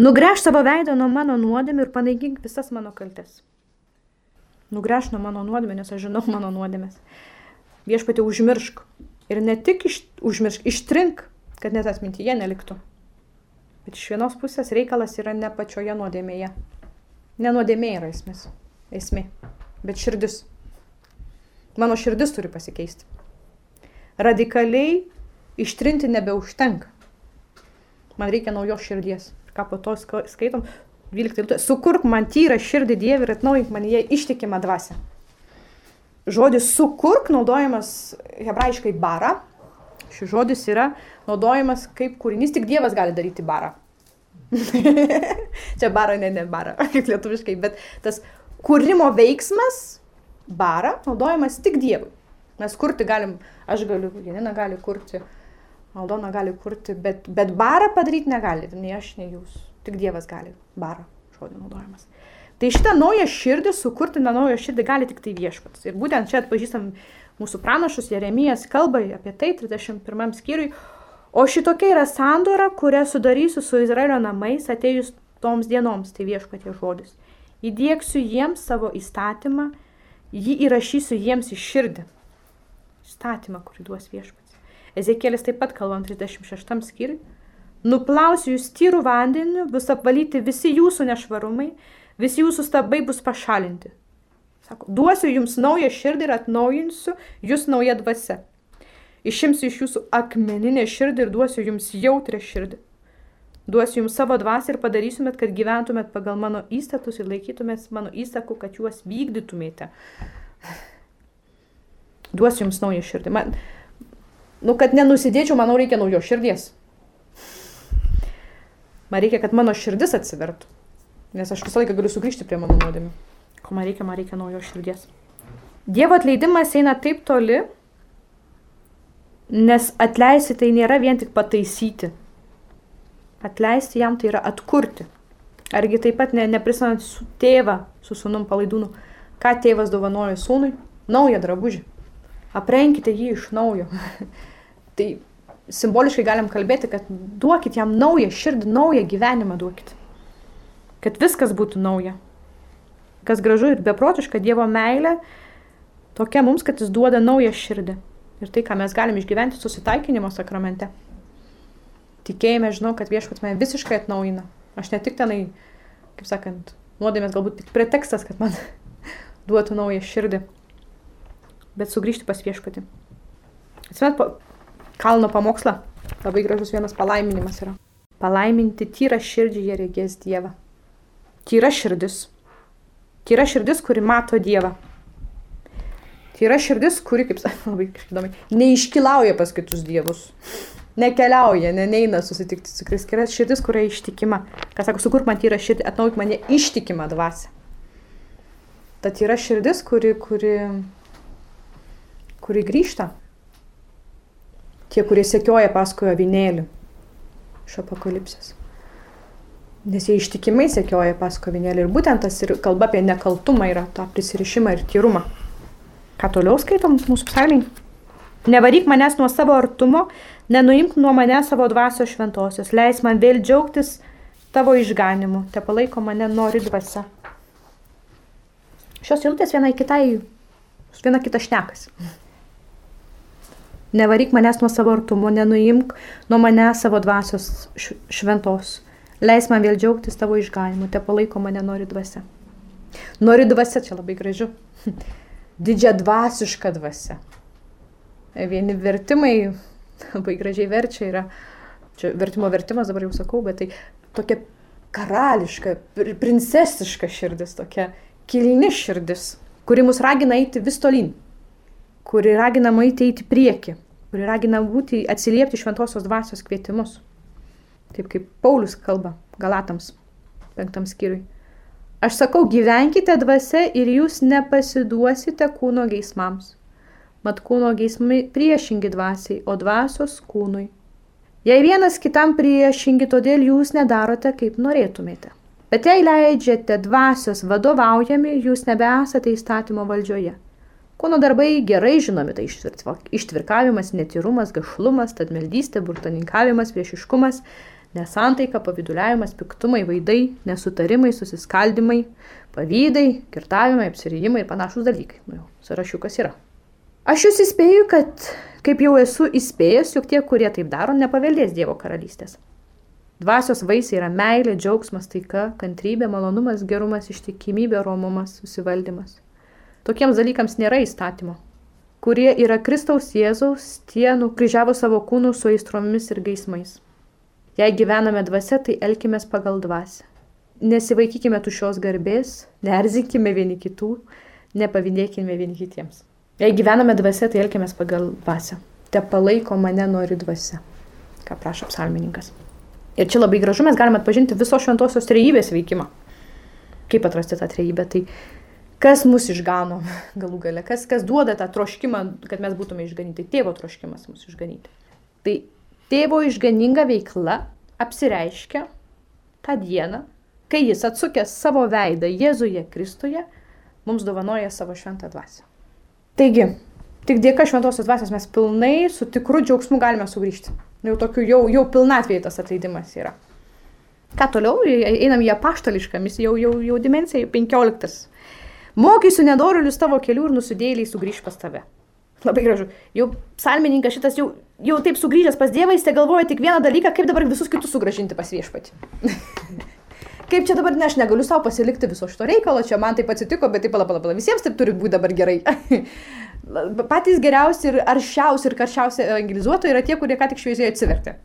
Nugręž savo veidą nuo mano nuodėmė ir panaikink visas mano kaltes. Nugręž nuo mano nuodėmė, nes aš žinau mano nuodėmės. Viešpatį užmiršk. Ir ne tik iš, užmiršk, ištrink, kad net atmintyje neliktų. Bet iš vienos pusės reikalas yra ne pačioje nuodėmėje. Ne nuodėmė yra esmės. Esmė. Bet širdis. Mano širdis turi pasikeisti. Radikaliai ištrinti nebeužtenka. Man reikia naujos širdies ką po to skaitom, 12 eilutė, sukurk man tyrą širdį Dievį ir atnaujink man jie ištikimą dvasę. Žodis sukurk naudojamas hebrajiškai bara. Šis žodis yra naudojamas kaip kūrinys, tik Dievas gali daryti barą. Čia bara, ne, ne bara, kaip lietuviškai, bet tas kūrimo veiksmas, bara, naudojamas tik Dievui. Mes kurti galim, aš galiu, Janina gali kurti, Aldona gali kurti, bet, bet barą padaryti negali, nei aš, nei jūs. Tik Dievas gali barą žodį naudojamas. Tai šitą naują širdį, sukurti tą naują širdį gali tik tai viešpats. Ir būtent čia atpažįstam mūsų pranašus, Jeremijas kalba apie tai 31 skyriui. O šitokia yra sandora, kurią sudarysiu su Izraelio namais atėjus toms dienoms, tai viešpatie žodis. Įdėksiu jiems savo įstatymą, jį įrašysiu jiems į širdį. Įstatymą, kurį duos viešpats. Ezekėlis taip pat kalbam 36 skyriui. Nuplausiu jūs tyrų vandeniu, bus apvalyti visi jūsų nešvarumai, visi jūsų stabai bus pašalinti. Sako, duosiu jums naują širdį ir atnaujinsiu jūs naują dvasę. Išimsiu iš jūsų akmeninę širdį ir duosiu jums jautrę širdį. Duosiu jums savo dvasę ir padarysimėt, kad gyventumėt pagal mano įstatus ir laikytumėt mano įsakų, kad juos vykdytumėte. Duosiu jums naują širdį. Man, nu, kad nenusidėčiau, manau, reikia naujos širdies. Man reikia, kad mano širdis atsivertų. Nes aš visą laiką galiu sugrįžti prie mano nuodėmių. Ko man reikia, man reikia naujos širdies. Dievo atleidimas eina taip toli, nes atleisti tai nėra vien tik pataisyti. Atleisti jam tai yra atkurti. Argi taip pat ne, neprisimant su tėvą, su sunum palaidūnu, ką tėvas dovanojo sūnui? Naują drabužį. Aprenkite jį iš naujo. Tai simboliškai galim kalbėti, kad duokit jam naują širdį, naują gyvenimą duokit. Kad viskas būtų nauja. Kas gražu ir beprotiška Dievo meilė, tokia mums, kad jis duoda naują širdį. Ir tai, ką mes galim išgyventi susitaikinimo sakramente. Tikėjime žinau, kad viešpats mane visiškai atnaujina. Aš ne tik tenai, kaip sakant, nuodėmės galbūt tik pretekstas, kad man duotų naują širdį, bet sugrįžti pas viešpatį. Atsimet, kalno pamokslą. Labai gražus vienas palaiminimas yra. Palaiminti tyra širdžiai jie regės Dievą. Tyra širdis. Tyra širdis, kuri mato Dievą. Tyra širdis, kuri, kaip labai įdomi, neiškilauja pas kitus dievus. Nekeliauja, ne, neina susitikti su Kristus. Yra širdis, kuria ištikima. Kas sako, sukur man tyra širdį, atnaujink mane ištikimą dvasę. Ta tyra širdis, kuri, kuri, kuri grįžta tie, kurie sekioja paskui avinėlį iš apokalipsės. Nes jie ištikimai sekioja paskui avinėlį. Ir būtent tas ir kalba apie nekaltumą yra tą prisirišimą ir tyrumą. Ką toliau skaitom mūsų psalmiai? Nevaryk manęs nuo savo artumo, nenuimk nuo manęs savo dvasios šventosios, leis man vėl džiaugtis tavo išganimu, te palaiko mane nori dvasia. Šios eilutės viena kitai, viena kita šnekas. Nevaryk manęs nuo savo artumo, nenuimk nuo manęs savo dvasios šventos. Leis man vėl džiaugtis tavo išganimu, te palaiko mane nori dvasia. Nori dvasia, čia labai gražu. Didžia dvasiška dvasia. Vieni vertimai labai gražiai verčia yra, čia vertimo vertimas dabar jau sakau, bet tai tokia karališka, princesiška širdis, tokia kilni širdis, kuri mus ragina eiti vis tolyn kuri ragina eiti į priekį, kuri ragina būti, atsiliepti šventosios dvasios kvietimus. Taip kaip Paulius kalba Galatams, penktam skyriui. Aš sakau, gyvenkite dvasia ir jūs nepasiduosite kūno geismams. Mat kūno geismai priešingi dvasiai, o dvasios kūnui. Jei vienas kitam priešingi, todėl jūs nedarote, kaip norėtumėte. Bet jei leidžiate dvasios vadovaujami, jūs nebesate įstatymo valdžioje. Kūno darbai gerai žinomi, tai ištvirkavimas, netyrumas, gašlumas, tadmeldystė, burtaninkavimas, priešiškumas, nesantaika, paviduliavimas, piktumai, vaidai, nesutarimai, susiskaldimai, pavydai, kirtavimai, apsirijimai ir panašus dalykai. Nu, sąrašiukas yra. Aš jūs įspėju, kad, kaip jau esu įspėjęs, jog tie, kurie taip daro, nepaveldės Dievo karalystės. Dvasios vaisiai yra meilė, džiaugsmas, taika, kantrybė, malonumas, gerumas, ištikimybė, romumas, susivaldymas. Tokiems dalykams nėra įstatymo. Kurie yra Kristaus Jėzaus, tie nukryžiavo savo kūnų su aistromis ir geismais. Jei gyvename dvasia, tai elkime pagal dvasę. Nesivaikykime tušios garbės, nerzinkime vieni kitų, nepavydėkime vieni kitiems. Jei gyvename dvasia, tai elkime pagal dvasę. Te palaiko mane nori dvasia, ką prašo psalmininkas. Ir čia labai gražu, mes galime atpažinti viso šventosios trejybės veikimą. Kaip atrasti tą trejybę? Tai kas mus išgano galų gale, kas, kas duoda tą troškimą, kad mes būtume išganyti. Tėvo troškimas mus išganyti. Tai Tėvo išganinga veikla apsireiškia tą dieną, kai jis atsukęs savo veidą Jėzuje Kristuje, mums dovanoja savo šventą dvasę. Taigi, tik dėka šventosios dvasios mes pilnai su tikru džiaugsmu galime sugrįžti. Jau tokiu, jau, jau pilnatvėje tas atleidimas yra. Ką toliau, einam į apaštališką misiją, jau, jau, jau dimensiją, 15. Mokysiu nedorilius tavo kelių ir nusidėliai sugrįž pas tave. Labai gražu. Jau psalmininkas šitas jau, jau taip sugrįžęs pas Dievą, jis te galvoja tik vieną dalyką, kaip dabar visus kitus sugražinti pas viešpatį. kaip čia dabar, ne, aš negaliu savo pasilikti viso šito reikalo, čia man taip atsitiko, bet taip pala, pala, pala, visiems taip turi būti dabar gerai. Patys geriausi ir aršiausi ir karščiausi evangelizuotojai yra tie, kurie ką tik šviesiai atsivertė.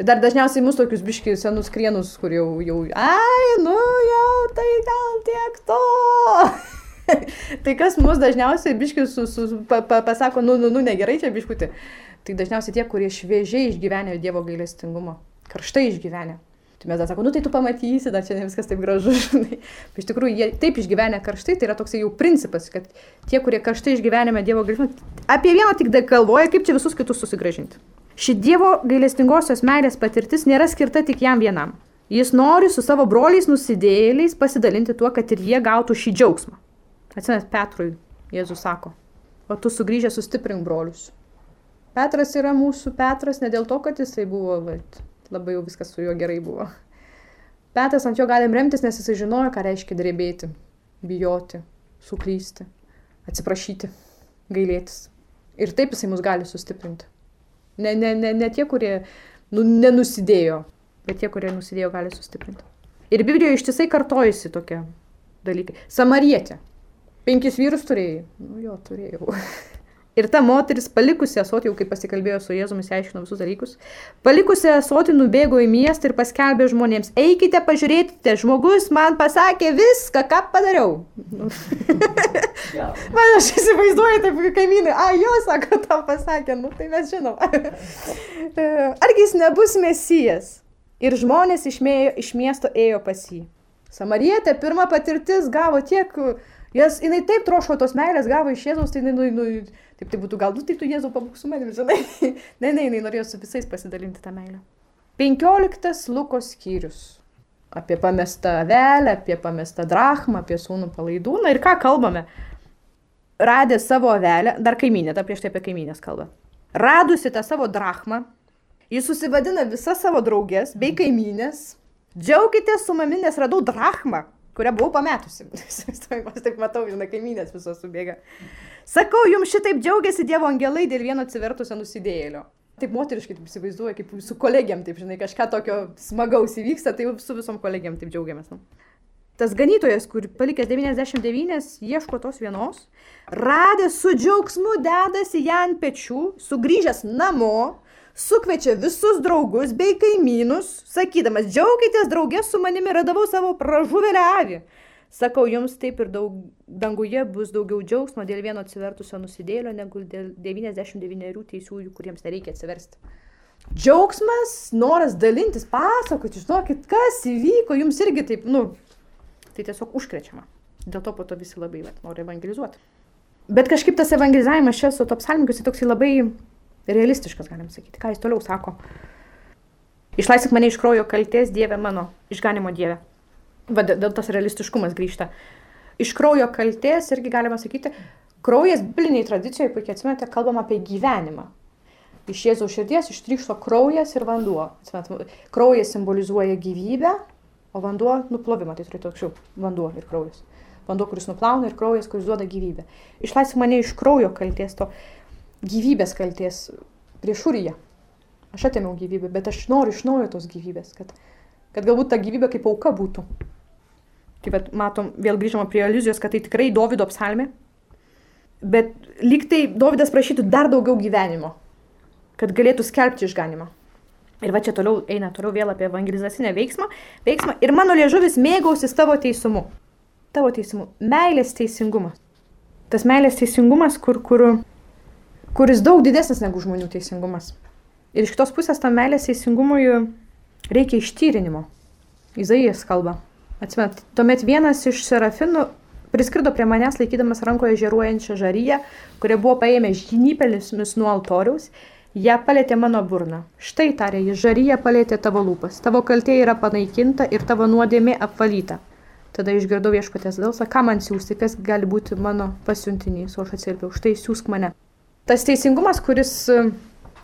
Dar dažniausiai mūsų tokius biškius senus krienus, kur jau, jau, ai, nu jau, tai gal tiek to. tai kas mus dažniausiai biškius su, su, pa, pa, pasako, nu, nu, nu, negerai čia biškutį. Tai dažniausiai tie, kurie šviežiai išgyvenė Dievo gailestingumą, karštai išgyvenė. Tai mes dar sakome, nu tai tu pamatysi, dar čia ne viskas taip gražu. Iš tikrųjų, jie taip išgyvenę karštai, tai yra toks jau principas, kad tie, kurie karštai išgyvenėme Dievo gailestingumą, apie vieną tik galvoja, kaip čia visus kitus susigražinti. Ši Dievo gailestingosios meilės patirtis nėra skirta tik jam vienam. Jis nori su savo broliais nusidėjėliais pasidalinti tuo, kad ir jie gautų šį džiaugsmą. Atsinet Petrui, Jėzus sako, o tu sugrįžę sustiprink brolius. Petras yra mūsų Petras ne dėl to, kad jisai buvo, bet labai jau viskas su juo gerai buvo. Petras ant jo galim remtis, nes jisai žinojo, ką reiškia drebėti, bijoti, suklysti, atsiprašyti, gailėtis. Ir taip jisai mus gali sustiprinti. Ne, ne, ne, ne tie, kurie nu, nenusidėjo, bet tie, kurie nusidėjo, gali sustiprinti. Ir Biblijoje ištisai kartojasi tokie dalykai. Samarietė. Penkis vyrus turėjai? Nu jo, turėjau. Ir ta moteris, palikusi asotį, jau kaip pasikalbėjo su Jėzumi, aiškino visus dalykus, palikusi asotį nubėgo į miestą ir paskelbė žmonėms, eikite, pažiūrėkite, žmogus man pasakė viską, ką padariau. man aš įsivaizduoju, taip kaimynai, a, jo, sako, tau pasakė, nu tai mes žinom. Argi jis nebus mesijas? Ir žmonės iš, mėjo, iš miesto ėjo pas jį. Samarietė pirmą patirtis gavo tiek Jas, jinai taip troško tos meilės, gavo iš Jėzaus, tai jinai, nu, nu, taip tai būtų gal, nu, tai tu Jėzau pabūk su manimi, žinai. ne, ne, jinai norėjo su visais pasidalinti tą meilę. 15 Lukos skyrius. Apie pamestą avelę, apie pamestą drachmą, apie sūnų palaidūną ir ką kalbame. Radė savo avelę, dar kaiminė, dar prieš tai apie kaiminės kalbą. Radusi tą savo drachmą, jis susivadina visas savo draugės bei kaiminės. Džiaukitės su mami, nes radau drachmą, kurią buvau pametusi. Aš taip matau, žinai, kaimynės visos subėga. Sakau, jums šitaip džiaugiasi Dievo angelai dėl vieno atsivertusio nusidėjėlio. Taip moteriškai taip įsivaizduoju, kaip su kolegiam, taip žinai, kažką tokio smagaus įvyksta, tai su visom kolegiam taip džiaugiamės. Nu. Tas ganytojas, kur palikęs 99, ieško tos vienos, radęs su džiaugsmu dedasi ją ant pečių, sugrįžęs namo, sukviečia visus draugus bei kaimynus, sakydamas, džiaukitės draugės su manimi, radavau savo pražuvelę avį. Sakau, jums taip ir daug, danguje bus daugiau džiaugsmo dėl vieno atsivertusio nusidėlio, negu dėl 99 teisiųjų, kuriems nereikia atsiversti. Džiaugsmas, noras dalintis, pasakoti, žinokit, kas įvyko, jums irgi taip, nu, tai tiesiog užkrečiama. Dėl to po to visi labai vat, nori evangelizuoti. Bet kažkaip tas evangelizavimas čia su to psalmiku, jis toksai labai realistiškas, galim sakyti. Ką jis toliau sako? Išlaisvink mane iš kraujo kalties, Dieve mano, išganimo Dieve. Va, dėl tas realistiškumas grįžta. Iš kraujo kalties irgi galima sakyti, kraujas bibliniai tradicijoje, puikiai atsimenate, kalbam apie gyvenimą. Iš Jėzaus širdies ištrykšto kraujas ir vanduo. Atsimenat, kraujas simbolizuoja gyvybę, o vanduo nuplovimą, tai turėtų anksčiau vanduo ir kraujas. Vanduo, kuris nuplauna ir kraujas, kuris duoda gyvybę. Išlaisvink mane iš kraujo kalties, to gyvybės kalties prieš uriją. Aš atėmiau gyvybę, bet aš noriu iš naujo tos gyvybės, kad, kad galbūt ta gyvybė kaip auka būtų. Tai bet matom, vėl grįžtama prie iliuzijos, kad tai tikrai Davido psalmė. Bet lyg tai Davidas prašytų dar daugiau gyvenimo, kad galėtų skelbti išganimą. Ir va čia toliau eina toliau vėl apie evangelizacinę veiksmą, veiksmą. Ir mano liežuvis mėgausis tavo teisumu. Tavo teisumu. Meilės teisingumas. Tas meilės teisingumas, kur, kur, kuris daug didesnis negu žmonių teisingumas. Ir iš kitos pusės tam meilės teisingumui reikia ištyrinimo. Izaijas kalba. Atsimet, tuomet vienas iš serafinų priskrido prie manęs laikydamas rankoje žėruojančią žaryją, kurie buvo paėmę žinybėlis nuo altoriaus ją palėtė mano burną. Štai tarė jis, žaryje palėtė tavo lūpas, tavo kaltė yra panaikinta ir tavo nuodėmė apvalyta. Tada išgirdau viešpatės dalsą, ką man siūsti, kas gali būti mano pasiuntinys, o aš atsilpiau, štai siūsk mane. Tas teisingumas, kuris e,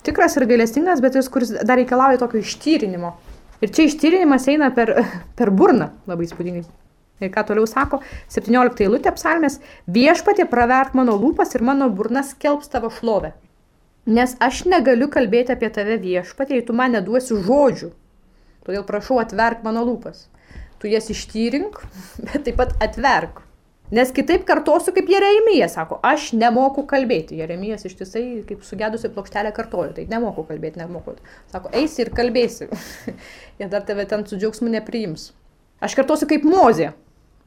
tikras ir gailestingas, bet jis, kuris dar reikalauja tokio ištyrinimo. Ir čia ištyrinimas eina per, per burną, labai spūdingai. Ir ką toliau sako, 17 eilutė psalmės, viešpatė praverk mano lūpas ir mano burnas kelbs tavo šlovę. Nes aš negaliu kalbėti apie tave viešpatė, jei tu man neduosi žodžių. Todėl prašau atverk mano lūpas. Tu jas ištyrink, bet taip pat atverk. Nes kitaip kartosiu kaip Jeremija, sako, aš nemoku kalbėti. Jeremijas ištisai kaip sugedusi plokštelę kartoju, tai nemoku kalbėti, nemoku. Sako, eisi ir kalbėsi. Jie dar tave ten su džiaugsmu nepriims. Aš kartosiu kaip Mozė.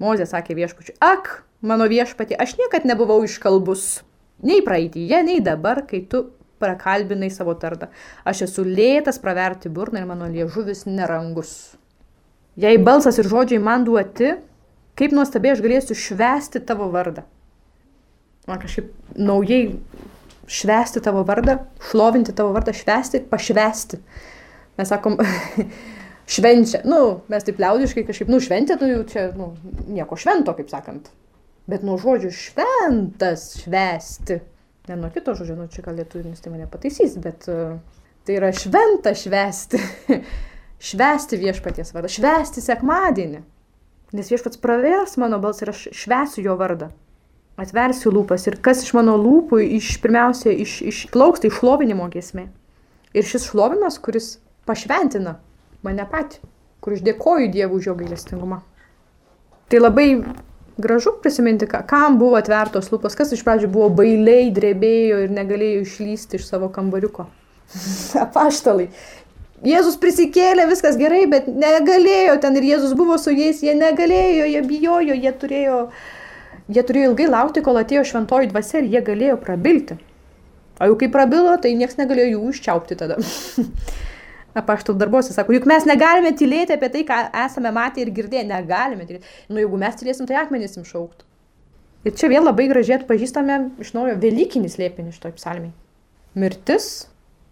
Mozė sakė viešpačiui, ak, mano viešpatė, aš niekad nebuvau iškalbus. Nei praeitįje, nei dabar, kai tu prakalbinai savo tardą. Aš esu lėtas praverti burną ir mano liežuvis nerangus. Jei balsas ir žodžiai man duoti, kaip nuostabiai aš galėsiu švesti tavo vardą. Man kažkaip naujai švesti tavo vardą, šlovinti tavo vardą, švesti, pašvesti. Mes sakom, švenčia. Nu, mes taip liaudiškai kažkaip, nu, šventė, nu, jau čia, nu, nieko švento, kaip sakant. Bet nuo žodžių šventas švesti ne nuo kito žodžio, nu čia gal lietuvinis tai mane pataisys, bet uh, tai yra šventa švesti, švesti viešpaties vardą, švesti sekmadienį. Nes viešpats pravers mano balsą ir aš švesiu jo vardą. Atversiu lūpas ir kas iš mano lūpų iš pirmiausia iš, išplauks, tai šlovinimo gesmė. Ir šis šlovimas, kuris pašventina mane patį, kur aš dėkoju Dievui už jo gailestingumą. Tai labai gražu prisiminti, kam buvo atvertos lūpos, kas iš pradžių buvo bailiai, drebėjo ir negalėjo išlysti iš savo kambariuko. Apaštalai. Jėzus prisikėlė, viskas gerai, bet negalėjo ten ir Jėzus buvo su jais, jie negalėjo, jie bijojo, jie turėjo, jie turėjo ilgai laukti, kol atėjo šventoji dvasia ir jie galėjo prabilti. O jau kai prabilo, tai niekas negalėjo jų užčiaupti tada. apaštalų darbuose sako, juk mes negalime tylėti apie tai, ką esame matę ir girdėję, negalime tylėti. Nu, jeigu mes tylėsim, tai akmenys jums šauktų. Ir čia vėl labai gražiai atpažįstame iš naujo Velykinį slėpinį šitoj psalmiai. Mirtis,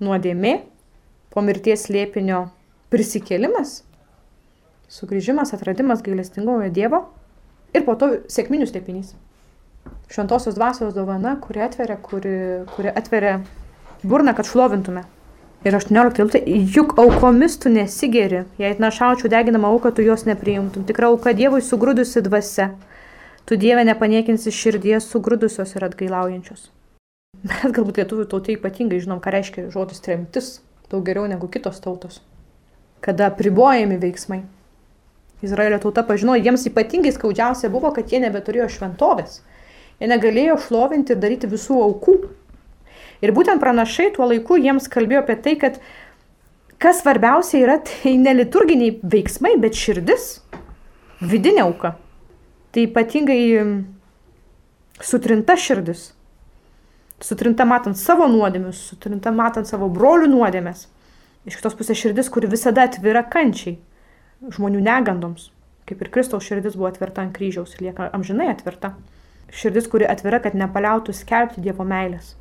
nuodėmė, po mirties slėpinio prisikėlimas, sugrįžimas, atradimas gailestingojo Dievo ir po to sėkminių slėpinys. Šventosios dvasios dovana, kuri atveria, kuri, kuri atveria burną, kad šlovintume. Ir 18 eilutė, juk aukomis tu nesigeri, jei atnašaučiau deginamą auką, tu jos nepriimtum. Tikra auka Dievui sugrūdusi dvasia. Tu Dieve nepaniekinsi širdies sugrūdusios ir atgailaujančios. Mes galbūt lietuvių tautai ypatingai žinom, ką reiškia žodis tremtis, daug geriau negu kitos tautos. Kada pribojami veiksmai. Izraelio tauta pažinojo, jiems ypatingai skaudžiausia buvo, kad jie nebeturėjo šventovės. Jie negalėjo šlovinti ir daryti visų aukų, Ir būtent pranašai tuo laiku jiems kalbėjo apie tai, kad kas svarbiausia yra, tai ne liturginiai veiksmai, bet širdis, vidinė auka. Tai ypatingai sutrinta širdis. Sutrinta matant savo nuodėmius, sutrinta matant savo brolių nuodėmės. Iš kitos pusės širdis, kuri visada atvira kančiai, žmonių negandoms, kaip ir Kristaus širdis buvo atverta ant kryžiaus ir lieka amžinai atverta. Širdis, kuri atvira, kad nepaliautų skelbti Dievo meilės,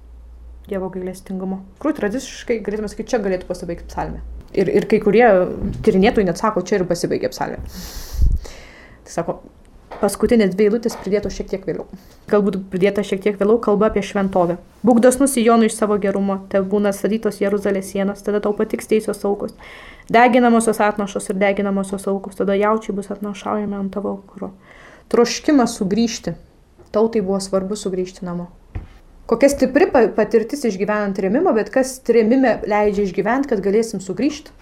Dievo gailestingumo. Krū, tradiciškai galėtume sakyti, čia galėtų pasibaigti psalmė. Ir, ir kai kurie tyrinėtojai net sako, čia ir pasibaigė psalmė. Tai sako, paskutinės dvi eilutės pridėtos šiek tiek vėliau. Galbūt pridėta šiek tiek vėliau kalba apie šventovę. Būk dosnus į Jonų iš savo gerumo, te būna statytos Jeruzalės sienos, tada tau patiks teisios aukos, deginamosios atnašos ir deginamosios aukos, tada jaučiai bus atnašaujami ant tavo kuro. Troškimas sugrįžti. Tautai buvo svarbu sugrįžti namo. Kokia stipri patirtis išgyvenant remimą, bet kas remime leidžia išgyventi, kad galėsim sugrįžti,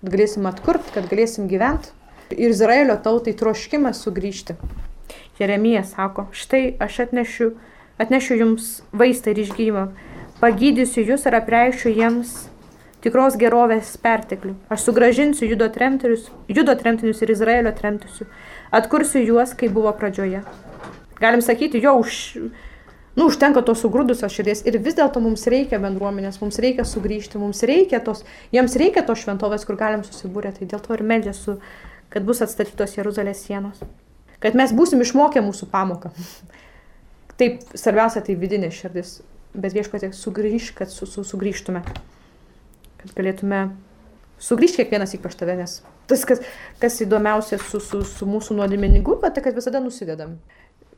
kad galėsim atkurti, kad galėsim gyventi ir Izraelio tautai troškimas sugrįžti. Jeremijas sako, štai aš atnešiu, atnešiu jums vaistą ir išgydymą, pagydysiu jūs ir apreišiu jiems tikros gerovės perteklių. Aš sugražinsiu judo tremtinius, judo tremtinius ir Izraelio tremtinius, atkursiu juos, kaip buvo pradžioje. Galim sakyti, jo už, nu, užtenka tos sugrūdusios širdies ir vis dėlto mums reikia bendruomenės, mums reikia sugrįžti, mums reikia tos, jiems reikia tos šventovės, kur galim susibūrę, tai dėl to ir meldžia su kad bus atstatytos Jeruzalės sienos. Kad mes būsim išmokę mūsų pamoką. Taip, svarbiausia tai vidinė širdis, bet viešpatė sugrįž, kad su, su, sugrįžtume. Kad galėtume sugrįžti kiekvienas į pas tave, nes tas, kas, kas įdomiausia su, su, su mūsų nuodėmeningu, tai kad visada nusidedam.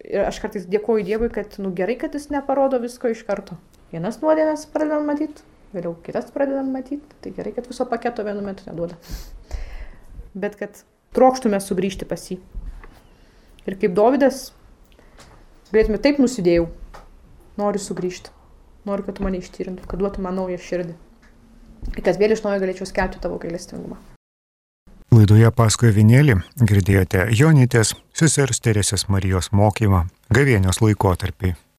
Ir aš kartais dėkoju Dievui, kad nu, gerai, kad jis neparodo visko iš karto. Vienas nuodėmės pradedam matyti, vėliau kitas pradedam matyti, tai gerai, kad viso paketo vienu metu neduoda. Bet kad trokštume sugrįžti pas jį. Ir kaip Davidas, galėtume taip nusidėjau, noriu sugrįžti, noriu, kad tu mane ištyrintų, kad duotų man naują širdį. Ir kad vėl iš naujo galėčiau skelbti tavo gailestingumą. Laidoje paskui Vinėlį girdėjote Jonytės, sesers Teresės Marijos mokymą gavėnios laikotarpį.